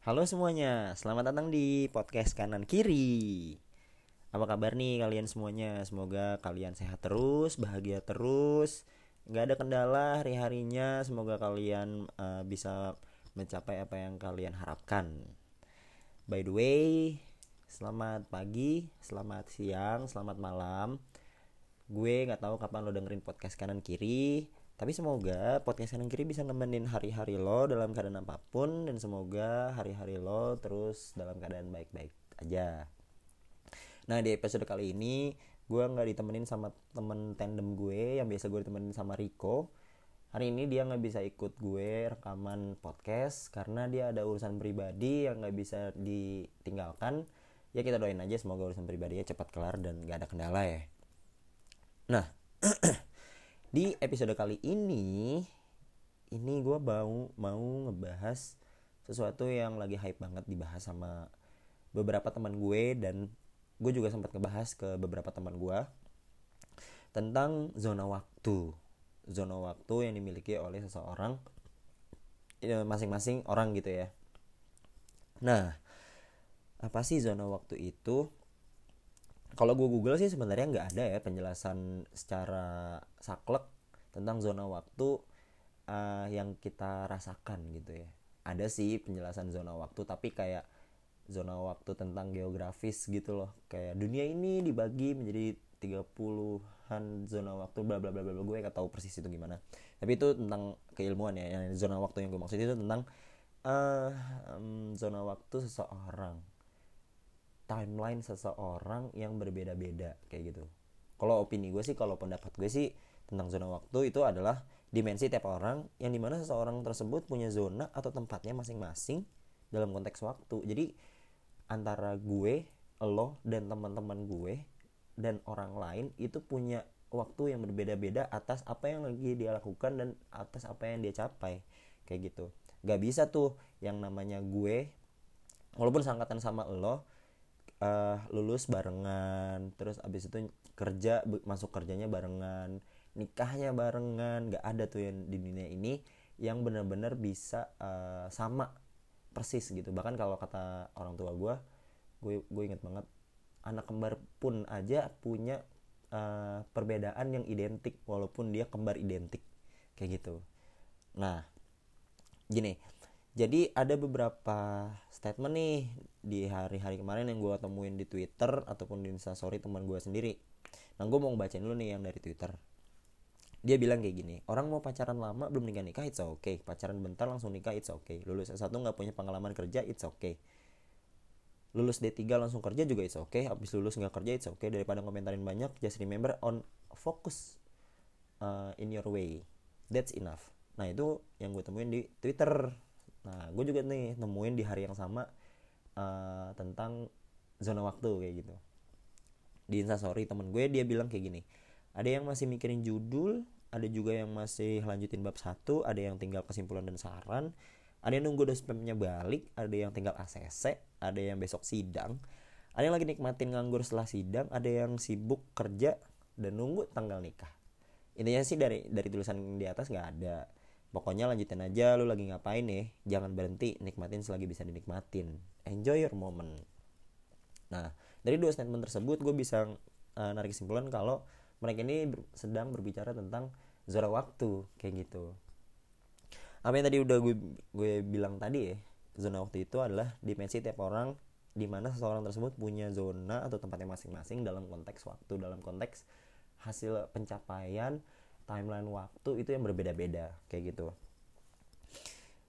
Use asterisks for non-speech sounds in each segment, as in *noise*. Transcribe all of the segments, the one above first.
Halo semuanya, selamat datang di podcast kanan kiri. Apa kabar nih kalian semuanya? Semoga kalian sehat terus, bahagia terus, nggak ada kendala hari harinya. Semoga kalian uh, bisa mencapai apa yang kalian harapkan. By the way, selamat pagi, selamat siang, selamat malam. Gue nggak tahu kapan lo dengerin podcast kanan kiri tapi semoga podcast kanan kiri bisa nemenin hari-hari lo dalam keadaan apa pun dan semoga hari-hari lo terus dalam keadaan baik-baik aja. Nah di episode kali ini gue nggak ditemenin sama temen tandem gue yang biasa gue ditemenin sama Rico. Hari ini dia nggak bisa ikut gue rekaman podcast karena dia ada urusan pribadi yang nggak bisa ditinggalkan. Ya kita doain aja semoga urusan pribadinya cepat kelar dan gak ada kendala ya. Nah *clears throat* di episode kali ini ini gue mau mau ngebahas sesuatu yang lagi hype banget dibahas sama beberapa teman gue dan gue juga sempat ngebahas ke beberapa teman gue tentang zona waktu. Zona waktu yang dimiliki oleh seseorang ya, masing-masing orang gitu ya. Nah apa sih zona waktu itu kalau gue google sih sebenarnya nggak ada ya penjelasan secara saklek tentang zona waktu uh, yang kita rasakan gitu ya. Ada sih penjelasan zona waktu tapi kayak zona waktu tentang geografis gitu loh. Kayak dunia ini dibagi menjadi 30-an zona waktu bla bla bla bla gue gak tahu persis itu gimana. Tapi itu tentang keilmuan ya. Yang zona waktu yang gue maksud itu tentang uh, um, zona waktu seseorang timeline seseorang yang berbeda-beda kayak gitu. Kalau opini gue sih kalau pendapat gue sih tentang zona waktu itu adalah dimensi tiap orang yang di mana seseorang tersebut punya zona atau tempatnya masing-masing dalam konteks waktu. Jadi antara gue lo dan teman-teman gue dan orang lain itu punya waktu yang berbeda-beda atas apa yang lagi dia lakukan dan atas apa yang dia capai kayak gitu. Gak bisa tuh yang namanya gue walaupun sangkatan sama lo uh, lulus barengan terus abis itu kerja masuk kerjanya barengan nikahnya barengan nggak ada tuh yang di dunia ini yang benar-benar bisa uh, sama persis gitu. Bahkan kalau kata orang tua gue gue gue inget banget anak kembar pun aja punya uh, perbedaan yang identik walaupun dia kembar identik kayak gitu. Nah gini jadi ada beberapa statement nih di hari-hari kemarin yang gue temuin di Twitter ataupun di Instastory teman gue sendiri. Nah gue mau bacain dulu nih yang dari Twitter. Dia bilang kayak gini, orang mau pacaran lama belum nikah nikah it's okay, pacaran bentar langsung nikah it's okay, lulus S1 nggak punya pengalaman kerja it's okay, lulus D3 langsung kerja juga it's okay, habis lulus nggak kerja it's okay, daripada komentarin banyak, just remember on focus uh, in your way, that's enough. Nah itu yang gue temuin di Twitter Nah, gue juga nih nemuin di hari yang sama uh, tentang zona waktu kayak gitu. Di instastory temen gue dia bilang kayak gini. Ada yang masih mikirin judul, ada juga yang masih lanjutin bab satu, ada yang tinggal kesimpulan dan saran, ada yang nunggu dospemnya balik, ada yang tinggal ACC, ada yang besok sidang, ada yang lagi nikmatin nganggur setelah sidang, ada yang sibuk kerja dan nunggu tanggal nikah. Intinya sih dari dari tulisan di atas nggak ada pokoknya lanjutin aja lu lagi ngapain nih? Jangan berhenti nikmatin selagi bisa dinikmatin. Enjoy your moment. Nah dari dua statement tersebut gue bisa uh, narik kesimpulan kalau mereka ini sedang berbicara tentang zona waktu kayak gitu. Apa yang tadi udah gue gue bilang tadi ya zona waktu itu adalah dimensi tiap orang di mana seseorang tersebut punya zona atau tempatnya masing-masing dalam konteks waktu dalam konteks hasil pencapaian timeline waktu itu yang berbeda-beda kayak gitu.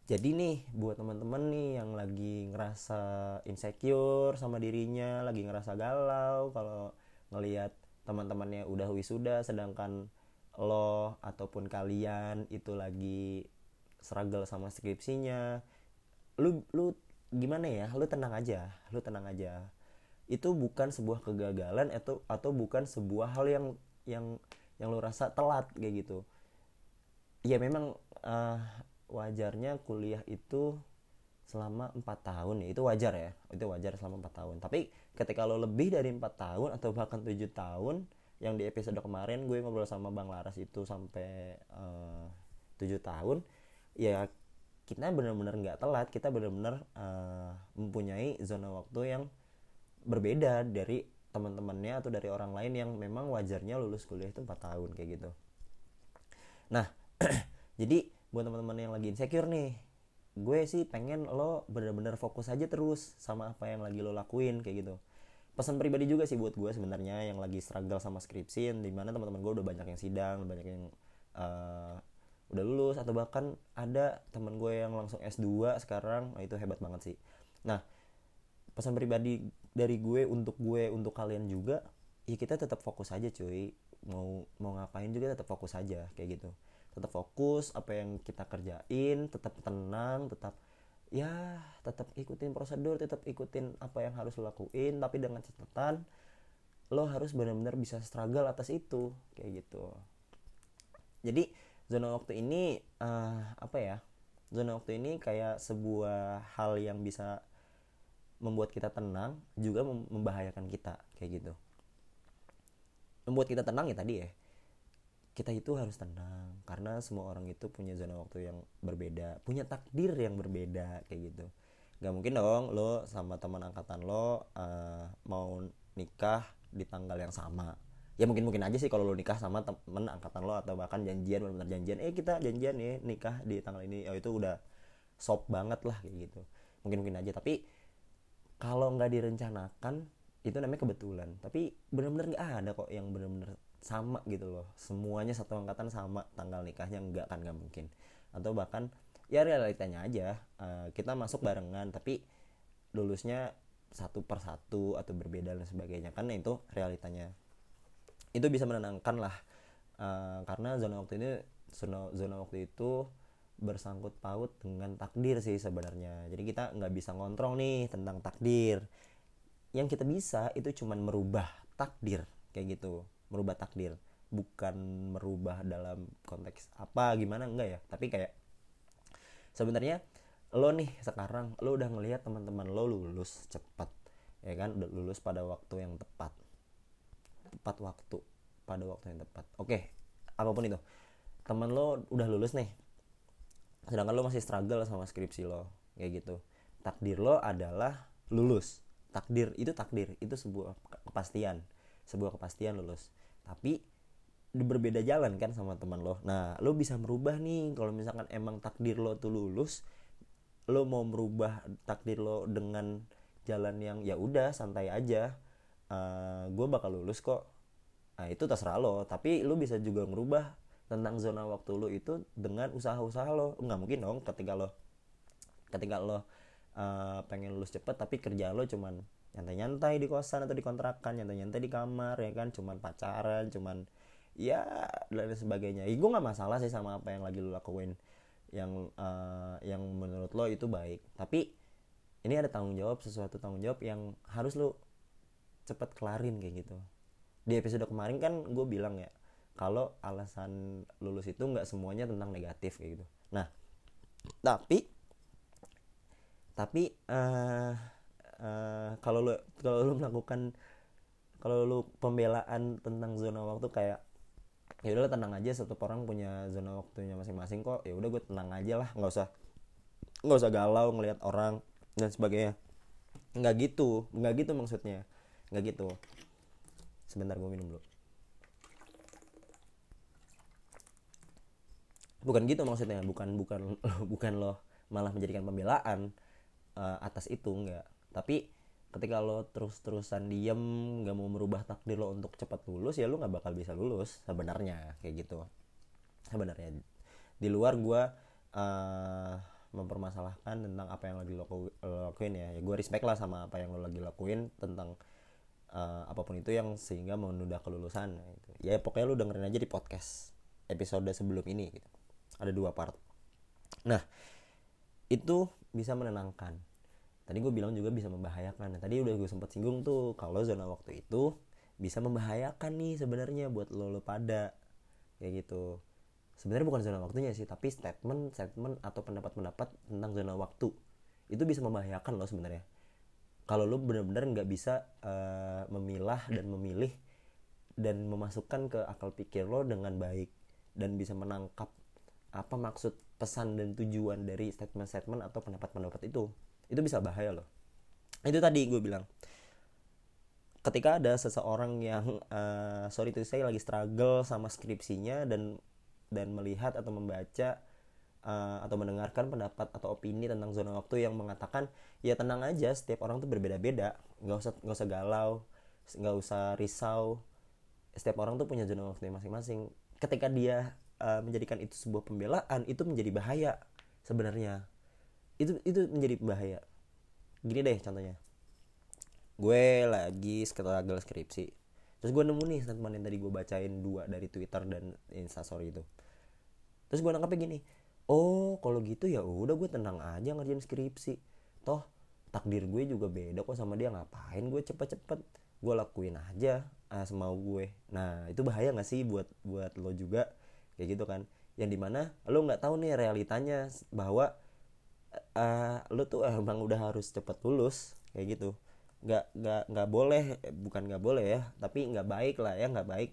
Jadi nih buat teman-teman nih yang lagi ngerasa insecure sama dirinya lagi ngerasa galau kalau ngelihat teman-temannya udah wisuda sedangkan lo ataupun kalian itu lagi struggle sama skripsinya lu lu gimana ya? Lu tenang aja lu tenang aja. Itu bukan sebuah kegagalan atau atau bukan sebuah hal yang yang yang lu rasa telat kayak gitu. Ya memang uh, wajarnya kuliah itu selama empat tahun ya. Itu wajar ya. Itu wajar selama empat tahun. Tapi ketika lo lebih dari empat tahun atau bahkan tujuh tahun yang di episode kemarin gue ngobrol sama bang Laras itu sampai eh, tujuh tahun ya kita benar-benar nggak telat. Kita benar-benar uh, mempunyai zona waktu yang berbeda dari teman-temannya atau dari orang lain yang memang wajarnya lulus kuliah itu 4 tahun kayak gitu. Nah *clears throat* jadi buat teman-teman yang lagi insecure nih gue sih pengen lo bener-bener fokus aja terus sama apa yang lagi lo lakuin kayak gitu. Pesan pribadi juga sih buat gue sebenarnya yang lagi struggle sama skripsi di mana teman-teman gue udah banyak yang sidang banyak yang uh, udah lulus atau bahkan ada teman gue yang langsung S2 sekarang nah itu hebat banget sih. Nah pesan pribadi dari gue untuk gue untuk kalian juga ya kita tetap fokus aja cuy. Mau mau ngapain juga tetap fokus aja kayak gitu. Tetap fokus apa yang kita kerjain tetap tenang tetap ya tetap ikutin prosedur tetap ikutin apa yang harus lo lakuin tapi dengan catatan lo harus benar-benar bisa struggle atas itu kayak gitu. Jadi zona waktu ini uh, apa ya zona waktu ini kayak sebuah hal yang bisa membuat kita tenang juga membahayakan kita kayak gitu. Membuat kita tenang ya tadi ya kita itu harus tenang karena semua orang itu punya zona waktu yang berbeda punya takdir yang berbeda kayak gitu. Nggak mungkin dong lo sama teman angkatan lo uh, mau nikah di tanggal yang sama. Ya mungkin mungkin aja sih kalau lo nikah sama temen angkatan lo atau bahkan janjian benar-benar janjian eh kita janjian nih nikah di tanggal ini. Oh itu udah sop banget lah kayak gitu. Mungkin mungkin aja tapi kalau nggak direncanakan itu namanya kebetulan. Tapi benar-benar nggak ada kok yang benar-benar sama gitu loh. Semuanya satu angkatan sama tanggal nikahnya enggak kan nggak mungkin. Atau bahkan ya realitanya aja uh, kita masuk barengan tapi lulusnya satu per satu atau berbeda dan sebagainya. Kan itu realitanya. Itu bisa menenangkan lah. Uh, karena zona waktu ini zona zona waktu itu bersangkut paut dengan takdir sih sebenarnya. Jadi kita nggak bisa ngontrol nih tentang takdir. Yang kita bisa itu cuman merubah takdir kayak gitu. Merubah takdir. Bukan merubah dalam konteks apa gimana enggak ya. Tapi kayak sebenarnya lo nih sekarang lo udah ngelihat teman-teman lo lulus cepat ya kan? Udah lulus pada waktu yang tepat. Tepat waktu. Pada waktu yang tepat. Oke apa pun itu. Teman lo udah lulus nih sedangkan lo masih struggle sama skripsi lo kayak gitu. Takdir lo adalah lulus. Takdir itu takdir itu sebuah kepastian. Sebuah kepastian lulus. Tapi berbeda jalan kan sama teman lo. Nah lo bisa merubah nih kalau misalkan emang takdir lo tuh lulus lo mau merubah takdir lo dengan jalan yang ya udah santai aja. Uh, eh, gue bakal lulus kok. Nah itu terserah lo. Tapi lo bisa juga merubah tentang zona waktu lo itu dengan usaha-usaha lo. Nggak mungkin dong ketika lo ketika lo uh, pengen lulus cepet tapi kerja lo cuman nyantai-nyantai di kosan atau di kontrakan nyantai-nyantai di kamar ya kan? Cuman pacaran cuman ya dan sebagainya. Ya, gue nggak masalah sih sama apa yang lagi lo lakuin yang uh, yang menurut lo itu baik. Tapi ini ada tanggung jawab sesuatu tanggung jawab yang harus lo cepet kelarin kayak gitu. Di episode kemarin kan gue bilang ya kalau alasan lulus itu nggak semuanya tentang negatif kayak gitu. Nah tapi tapi uh, uh, kalau lu kalau lu melakukan kalau lu pembelaan tentang zona waktu kayak ya udah tenang aja satu orang punya zona waktunya masing-masing kok ya udah gue tenang aja lah nggak usah nggak usah galau ngelihat orang dan sebagainya. Nggak gitu nggak gitu maksudnya nggak gitu. Sebentar gue minum dulu bukan gitu maksudnya bukan bukan *laughs* bukan lo malah menjadikan pembelaan uh, atas itu enggak. Tapi ketika lo terus-terusan diem nggak mau merubah takdir lo untuk cepat lulus ya lo nggak bakal bisa lulus sebenarnya kayak gitu. Sebenarnya di luar gue uh, mempermasalahkan tentang apa yang lagi lo, lakuin ya, ya gue respect lah sama apa yang lo lagi lakuin tentang uh, apa pun itu yang sehingga menunda kelulusan gitu. ya pokoknya lo dengerin aja di podcast episode sebelum ini gitu ada dua part. Nah itu bisa menenangkan. Tadi gue bilang juga bisa membahayakan. Nah, tadi udah gue sempat singgung tuh kalau zona waktu itu bisa membahayakan nih sebenarnya buat lo lo pada. Kayak gitu. Sebenarnya bukan zona waktunya sih tapi statement statement atau pendapat-pendapat tentang zona waktu. Itu bisa membahayakan lo sebenarnya. Kalau lo benar-benar nggak bisa uh, memilah dan memilih dan memasukkan ke akal pikir lo dengan baik dan bisa menangkap apa maksud pesan dan tujuan dari statement-statement atau pendapat-pendapat itu? Itu bisa bahaya loh. Itu tadi gue bilang. Ketika ada seseorang yang uh, sorry itu saya lagi struggle sama skripsinya dan dan melihat atau membaca uh, atau mendengarkan pendapat atau opini tentang zona waktu yang mengatakan ya tenang aja setiap orang tuh berbeda-beda. Nggak usah nggak usah galau nggak usah risau. Setiap orang tuh punya zona waktu masing-masing. Ketika dia uh, menjadikan itu sebuah pembelaan itu menjadi bahaya sebenarnya. Itu itu menjadi bahaya. Gini deh contohnya. Gue lagi struggle skripsi. Terus gue nemu nih statement yang tadi gue bacain dua dari twitter dan instastory itu. Terus gue nangkapnya gini oh kalau gitu ya udah gue tenang aja ngerjain skripsi. Toh takdir gue juga beda kok sama dia. Ngapain gue cepet-cepet? Gue lakuin aja uh, semau gue. Nah itu bahaya gak sih buat buat lo juga kayak gitu kan. Yang di mana lo nggak tahu nih realitanya bahwa uh, lo tuh emang udah harus cepet lulus kayak gitu. Nggak nggak nggak boleh bukan nggak boleh ya tapi nggak baik lah ya nggak baik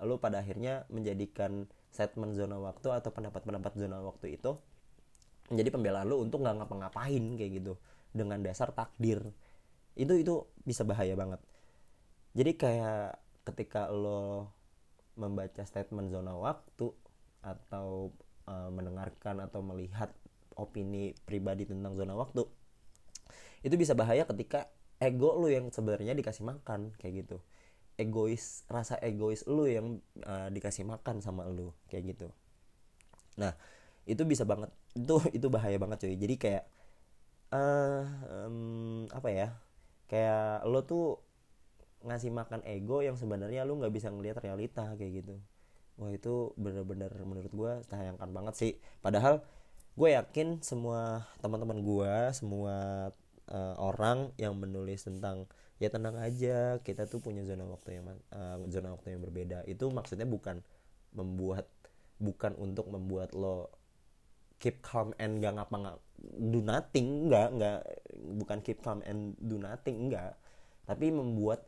lo pada akhirnya menjadikan statement zona waktu atau pendapat-pendapat zona waktu itu menjadi pembelaan lo untuk nggak ngapa-ngapain kayak gitu. Dengan dasar takdir. Itu itu bisa bahaya banget. Jadi kayak ketika lo membaca statement zona waktu atau uh, mendengarkan atau melihat opini pribadi tentang zona waktu itu bisa bahaya ketika ego lu yang sebenarnya dikasih makan kayak gitu. Egois rasa egois lu yang uh, dikasih makan sama lu kayak gitu. Nah itu bisa banget itu itu bahaya banget cuy. Jadi kayak uh, um, apa ya kayak lo tuh ngasih makan ego yang sebenarnya lu nggak bisa ngelihat realita kayak gitu. Wah itu bener-bener menurut gue sayangkan banget sih. Padahal gue yakin semua teman-teman gue semua uh, orang yang menulis tentang ya tenang aja kita tuh punya zona waktu yang uh, zona waktu yang berbeda. Itu maksudnya bukan membuat bukan untuk membuat lo keep calm and gak ngapa nggak do nothing enggak enggak bukan keep calm and do nothing enggak tapi membuat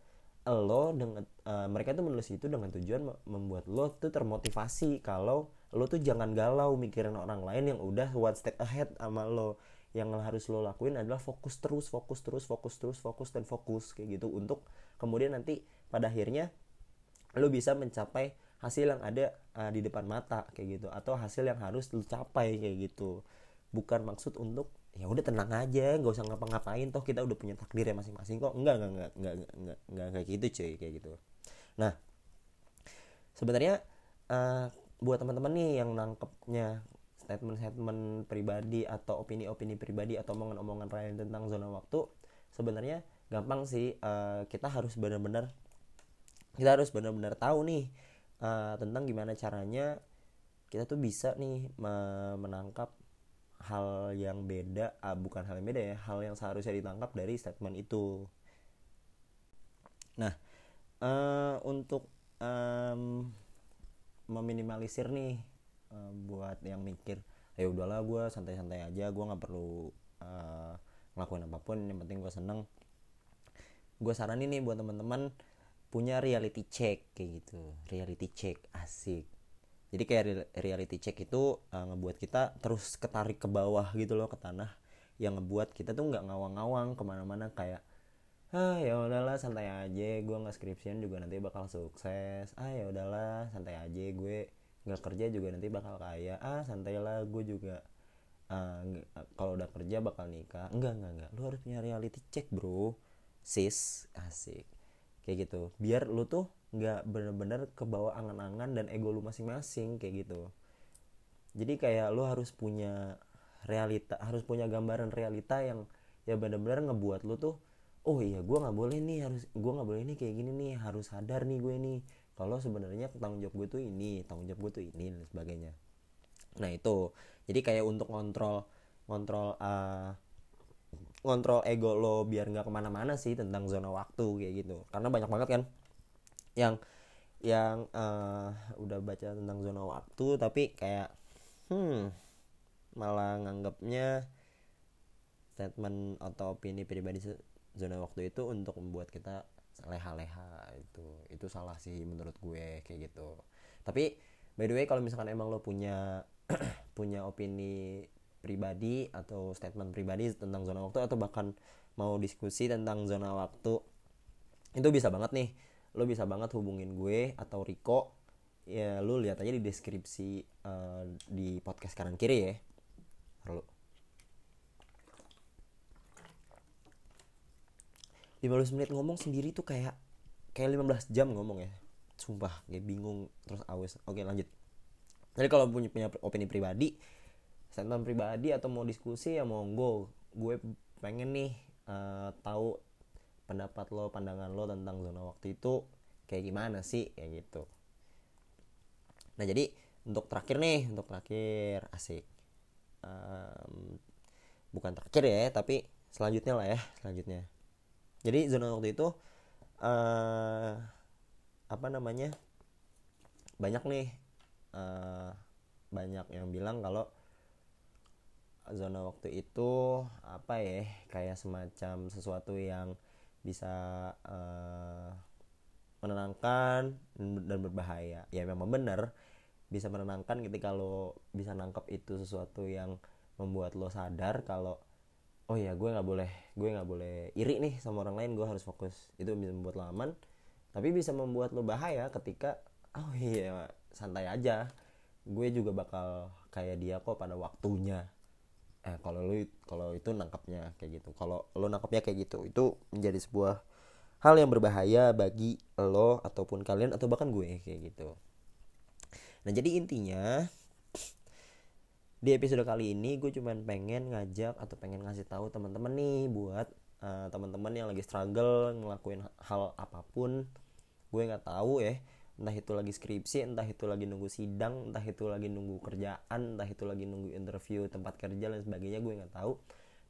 lo dengan uh, mereka tuh menulis itu dengan tujuan membuat lo tuh termotivasi kalau lo tuh jangan galau mikirin orang lain yang udah one step ahead sama lo. Yang harus lo lakuin adalah fokus terus fokus terus fokus terus fokus dan fokus kayak gitu. Untuk kemudian nanti pada akhirnya lo bisa mencapai hasil yang ada uh, di depan mata kayak gitu. Atau hasil yang harus lo capai kayak gitu. Bukan maksud untuk ya udah tenang aja nggak usah ngapa-ngapain. Toh kita udah punya takdir ya masing-masing kok. Enggak enggak enggak enggak enggak enggak kayak gitu cuy kayak gitu. Nah sebenarnya uh, buat teman-teman nih yang nangkepnya statement-statement pribadi atau opini-opini pribadi atau omongan-omongan lain tentang zona waktu sebenarnya gampang sih uh, kita harus benar-benar kita harus benar-benar tahu nih uh, tentang gimana caranya kita tuh bisa nih menangkap hal yang beda ah, bukan hal yang beda ya hal yang seharusnya ditangkap dari statement itu. Nah uh, untuk um, meminimalisir nih uh, buat yang mikir ya udahlah gue santai-santai aja gue nggak perlu uh, ngelakuin apa pun yang penting gue seneng. Gue saranin nih buat teman-teman punya reality check kayak gitu. Reality check asik jadi kayak reality check itu uh, ngebuat kita terus ketarik ke bawah gitu loh ke tanah. Yang ngebuat kita tuh nggak ngawang-ngawang ke mana-mana kayak ah ya udahlah santai aja gue nggak skripsian juga nanti bakal sukses. Ah ya udahlah santai aja gue nggak kerja juga nanti bakal kaya. Ah santailah gue juga uh, kalau udah kerja bakal nikah. Enggak enggak enggak lu harus punya reality check bro. Sis asik. Kayak gitu. Biar lu tuh nggak bener-bener kebawa angan-angan dan ego lu masing-masing kayak gitu. Jadi kayak lu harus punya realita harus punya gambaran realita yang ya bener-bener ngebuat lu tuh oh iya gue nggak boleh nih harus gue nggak boleh nih kayak gini nih harus sadar nih gue nih kalau sebenarnya tanggung jawab gue tuh ini tanggung jawab gue tuh ini dan sebagainya. Nah itu. Jadi kayak untuk kontrol kontrol uh, kontrol ego lo biar nggak ke mana-mana sih tentang zona waktu kayak gitu. Karena banyak banget kan yang yang uh, udah baca tentang zona waktu tapi kayak hmm malah nganggapnya statement atau opini pribadi zona waktu itu untuk membuat kita leha-leha itu itu salah sih menurut gue kayak gitu. Tapi by the way kalau misalkan emang lo punya *clears throat* punya opini pribadi atau statement pribadi tentang zona waktu atau bahkan mau diskusi tentang zona waktu itu bisa banget nih lo bisa banget hubungin gue atau Riko. Ya lu lihat aja di deskripsi uh, di podcast kanan kiri ya. Perlu 15 menit ngomong sendiri tuh kayak kayak 15 jam ngomong ya. Sumpah kayak bingung terus awes. Oke lanjut. Jadi kalau punya punya opini pribadi statement pribadi atau mau diskusi ya monggo. Gue pengen nih uh, tahu pendapat lo pandangan lo tentang zona waktu itu kayak gimana sih? Kayak gitu. Nah jadi untuk terakhir nih untuk terakhir asik. Um, bukan terakhir ya tapi selanjutnya lah ya selanjutnya. Jadi zona waktu itu uh, apa namanya? Banyak nih uh, banyak yang bilang kalau zona waktu itu apa ya kayak semacam sesuatu yang bisa uh, menenangkan dan berbahaya. Ya memang benar bisa menenangkan ketika lo bisa nangkep itu sesuatu yang membuat lo sadar kalau oh ya gue nggak boleh gue nggak boleh iri nih sama orang lain gue harus fokus. Itu bisa membuat lo aman tapi bisa membuat lo bahaya ketika oh iya santai aja. Gue juga bakal kayak dia kok pada waktunya eh kalau lo kalau itu nangkapnya kayak gitu. Kalau lo nangkapnya kayak gitu itu menjadi sebuah hal yang berbahaya bagi lo ataupun kalian atau bahkan gue kayak gitu. Nah jadi intinya di episode kali ini gue cuman pengen ngajak atau pengen ngasih tahu teman-teman nih buat uh, teman-teman yang lagi struggle ngelakuin hal apa pun. Gue nggak tahu ya entah itu lagi skripsi entah itu lagi nunggu sidang entah itu lagi nunggu kerjaan entah itu lagi nunggu interview tempat kerja dan sebagainya gue nggak tahu.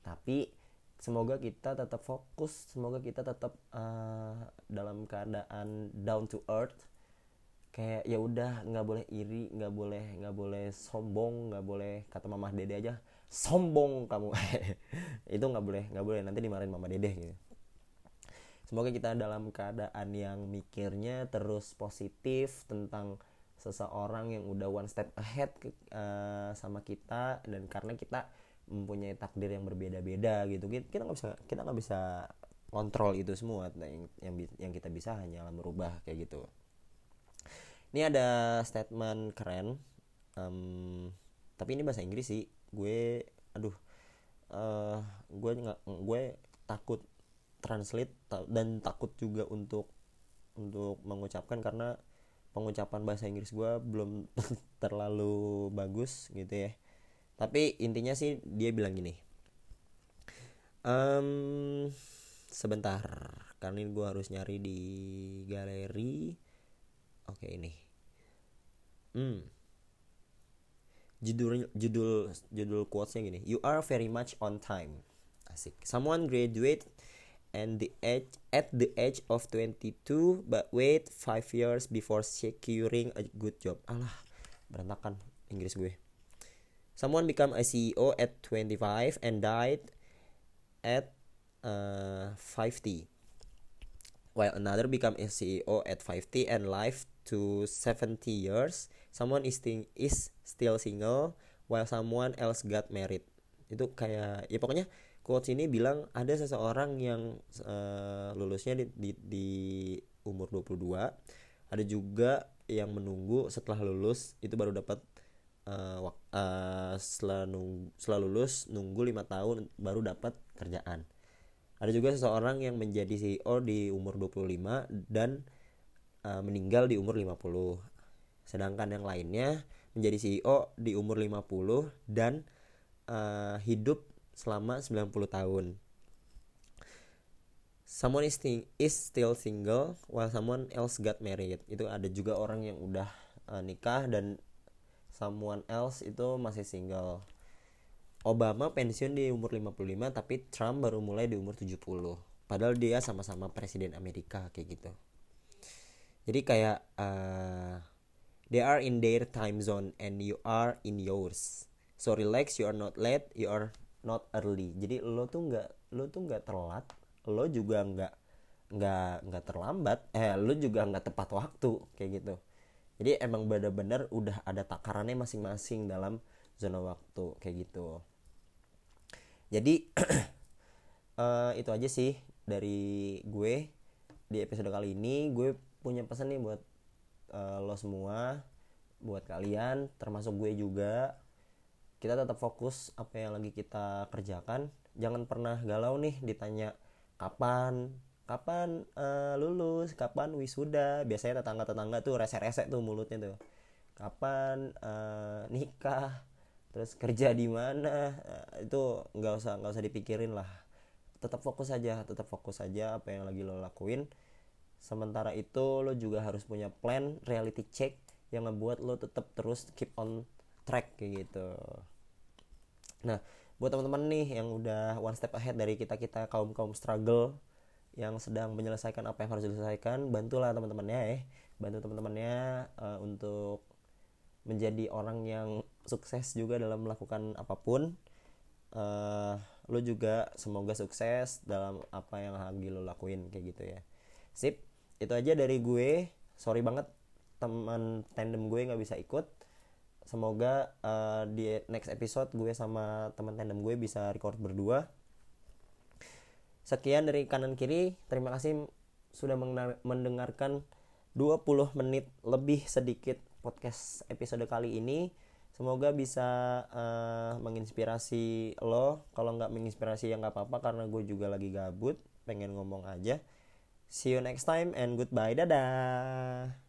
Tapi semoga kita tetap fokus semoga kita tetap uh, dalam keadaan down to earth. Kayak ya udah nggak boleh iri nggak boleh nggak boleh sombong nggak boleh kata mama dede aja sombong kamu. *laughs* Itu nggak boleh nggak boleh nanti dimarahin mama dede gitu semoga kita dalam keadaan yang mikirnya terus positif tentang seseorang yang udah one step ahead uh, sama kita dan karena kita mempunyai takdir yang berbeda-beda gitu. Kita nggak bisa kita nggak bisa kontrol itu semua. Nah, yang yang yang kita bisa hanya merubah kayak gitu. Ini ada statement keren um, tapi ini bahasa Inggris sih. Gue aduh uh, gue nggak gue takut translate dan takut juga untuk untuk mengucapkan karena pengucapan bahasa Inggris gue belum *laughs* terlalu bagus gitu ya. Tapi intinya sih dia bilang gini um, sebentar karena ini gue harus nyari di galeri. Oke ini. Hmm. Judul judul judul quotesnya gini. You are very much on time. Asik. Someone graduate and the age at the age of 22 but wait 5 years before securing a good job. Alah berantakan Inggris gue. Someone become a CEO at 25 and died at uh, 50 while another become a CEO at 50 and lived to 70 years, someone is, is still single while someone else got married. Itu kayak ya pokoknya quotes ini bilang ada seseorang yang uh, lulusnya di, di, di umur 22, ada juga yang menunggu setelah lulus itu baru dapat uh, uh, setelah setelah lulus nunggu lima tahun baru dapat kerjaan ada juga seseorang yang menjadi CEO di umur 25 dan uh, meninggal di umur 50. Sedangkan yang lainnya menjadi CEO di umur 50 dan uh, hidup selama 90 tahun. Someone is, is still single while someone else got married. Itu ada juga orang yang udah uh, nikah dan someone else itu masih single Obama pensiun di umur 55 tapi Trump baru mulai di umur 70 padahal dia sama-sama presiden Amerika kayak gitu jadi kayak uh, they are in their time zone and you are in yours so relax you are not late you are not early. Jadi lo tuh nggak lo tuh nggak telat lo juga nggak nggak nggak terlambat eh lo juga nggak tepat waktu kayak gitu. Jadi emang benar-benar udah ada takarannya masing-masing dalam zona waktu kayak gitu. Jadi uh, *clears throat* itu aja sih dari gue di episode kali ini. Gue punya pesan nih buat uh, lo semua buat kalian termasuk gue juga kita tetap fokus apa yang lagi kita kerjakan. Jangan pernah galau nih ditanya kapan? Kapan uh, lulus? Kapan wisuda? Biasanya tetangga tetangga tuh rese-rese tuh mulutnya tuh. Kapan uh, nikah? Terus kerja di mana? Uh, itu nggak usah nggak usah dipikirin lah. Tetap fokus aja tetap fokus aja apa yang lagi lo lakuin. Sementara itu lo juga harus punya plan reality check yang ngebuat lo tetap terus keep on track kayak gitu nah buat teman-teman nih yang udah one step ahead dari kita kita kaum kaum struggle yang sedang menyelesaikan apa yang harus diselesaikan bantulah teman-temannya ya. Bantu teman-temannya uh, untuk menjadi orang yang sukses juga dalam melakukan apa pun. Uh, lo juga semoga sukses dalam apa yang lagi lo lakuin kayak gitu ya. Sip itu aja dari gue. Sorry banget teman tandem gue nggak bisa ikut semoga uh, di next episode gue sama teman tandem gue bisa record berdua Sekian dari kanan kiri. Terima kasih sudah mendengarkan 20 menit lebih sedikit podcast episode kali ini. Semoga bisa uh, menginspirasi lo. Kalau nggak menginspirasi ya nggak apa-apa karena gue juga lagi gabut, pengen ngomong aja. See you next time and goodbye, dadah.